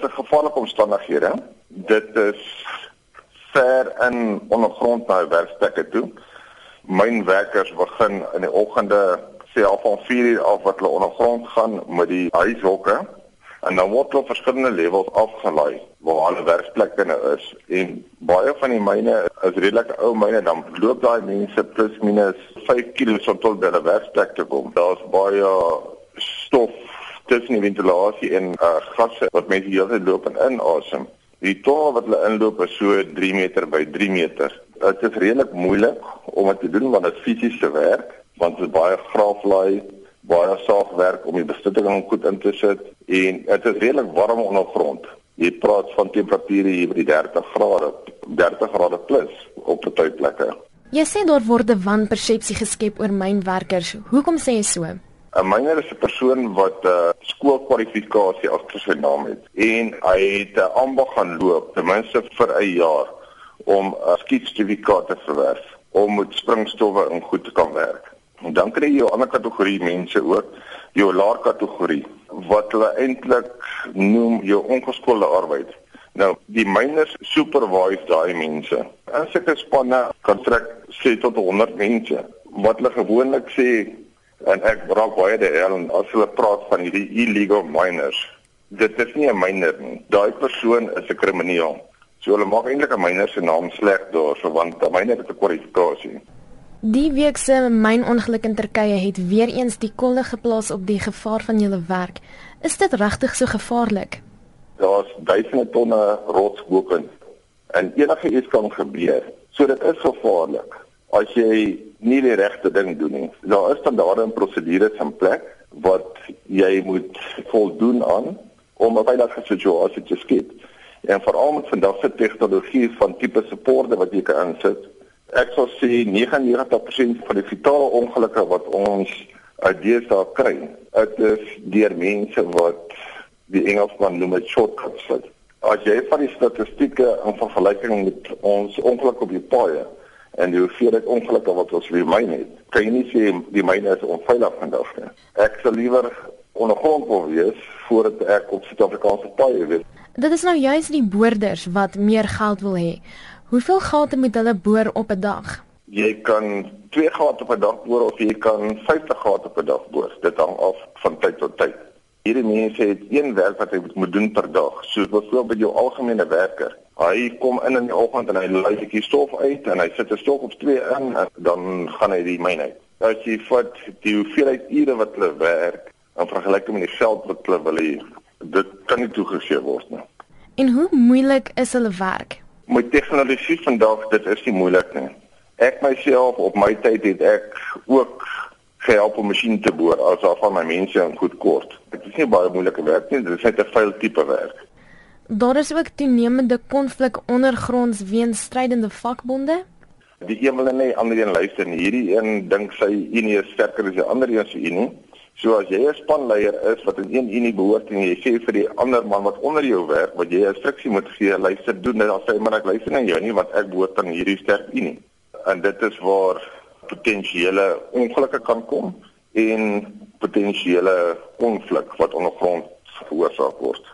Is gevaarlike omstandighede. Dit is ver in ondergrond na werkplekke toe. Mynwerkers begin in die oggende al van 4 uur af wat hulle ondergrond gaan met die huishokke en dan word hulle verskillende levels afgelaai waar hulle werkplekke nou is en baie van die myne is redelik ou myne dan loop daai mense plus minus 5 km tot by hulle werkplek te kom. Daar's baie stof tussen die ventilasie en uh, gasse wat mense heeltyd loop en inasem. Die toer wat hulle inloop is so 3 meter by 3 meter. Dit is redelik moeilik om dit te doen want dit fisiese werk want dit is baie graaflaai, baie saagwerk om die bestutting goed in te sit en dit is redelik warm ondergrond. Jy praat van temperature hier by die 30 grade, 30 grade plus op baie plekke. Jy sê daar word 'n wanpersepsie geskep oor mynwerkers. Hoekom sê jy so? 'n Myner is 'n persoon wat 'n uh, skoolkwalifikasie agter sy naam het en hy het 'n ambag gaan loop ten minste vir 'n jaar om 'n skietsertifikaat te verwerf om met springstowwe in goed te kan werk. En dan kry jy 'n ander kategorie mense ook, jou laer kategorie wat hulle eintlik noem jou ongeskoolde arbeid. Nou, die miners supervise daai mense. En sulke spanne kan trek sê tot 100 mense. Wat hulle gewoonlik sê en ek raak baie daar en as hulle praat van hierdie illegal miners, dit is nie 'n miner nie. Daai persoon is 'n krimineel. So hulle maak eintlik 'n miner se naam sleg daarso want 'n miner het 'n kwalifikasie. Die week se mynongeluk in Turkye het weer eens die kolle geplaas op die gevaar van julle werk. Is dit regtig so gevaarlik? Daar's duisende tonne rots boken en enige iets kan gebeur. So dit is gevaarlik as jy nie die regte ding doen nie. Daar is standaarde en prosedures in plek wat jy moet voldoen aan om 'n veilige situasie te skep. En veral met vandag se tegnologie van tipe supporte wat jy kan insit ek sal sê 99% van die fatale ongelukke wat ons uit deesdae kry, dit is deur mense wat die Engelsman noem dit shortcuts. As jy van die statistieke in vergelyking met ons ongelukke op die paaie en die hoeveelheid ongelukke wat ons weer myn het, kan jy nie sê die myne is onveilig vandag nie. Ek sal liewer ondergrond wil wees voordat ek op Suid-Afrikaanse paaie wees. Dit is nou juist die boorders wat meer geld wil hê. Hoeveel gate moet hulle boor op 'n dag? Jy kan 2 gate op 'n dag boor of jy kan 50 gate op 'n dag boor. Dit hang af van tyd tot tyd. Hierdie mense het een werk wat hy moet doen per dag. So byvoorbeeld jou algemene werker. Hy kom in in die oggend en hy lei 'n bietjie stof uit en hy sit 'n stok of twee in en dan gaan hy die myn uit. As jy vat die hoeveelheid ure wat hulle werk en vergelyk dit met die geld wat hulle wil hê, dit kan nie toegegee word nie. En hoe moeilik is hulle werk? met tegnologie vandag dit is nie moeilik nie. Ek myself op my tyd het ek ook gehelp om masjiene te boor as al van my mense in goed kort. Dit is nie baie moeilike werk nie, dit is net 'n vuil tipe werk. Daar is ook toenemende konflik ondergronds weens strydende vakbonde. Die een wil net ander een luister en hierdie een dink sy unie is sterker as die ander een se unie. So as jy 'n spanleier is wat in een unie behoort en jy sê vir die ander man wat onder jou werk wat jy 'n instruksie moet gee, luister doen dit dan sê maar ek luister na jou nie want ek behoort aan hierdie sterk unie. En dit is waar potensiële ongelukke kan kom en potensiële konflik wat ondergrond veroorsaak word.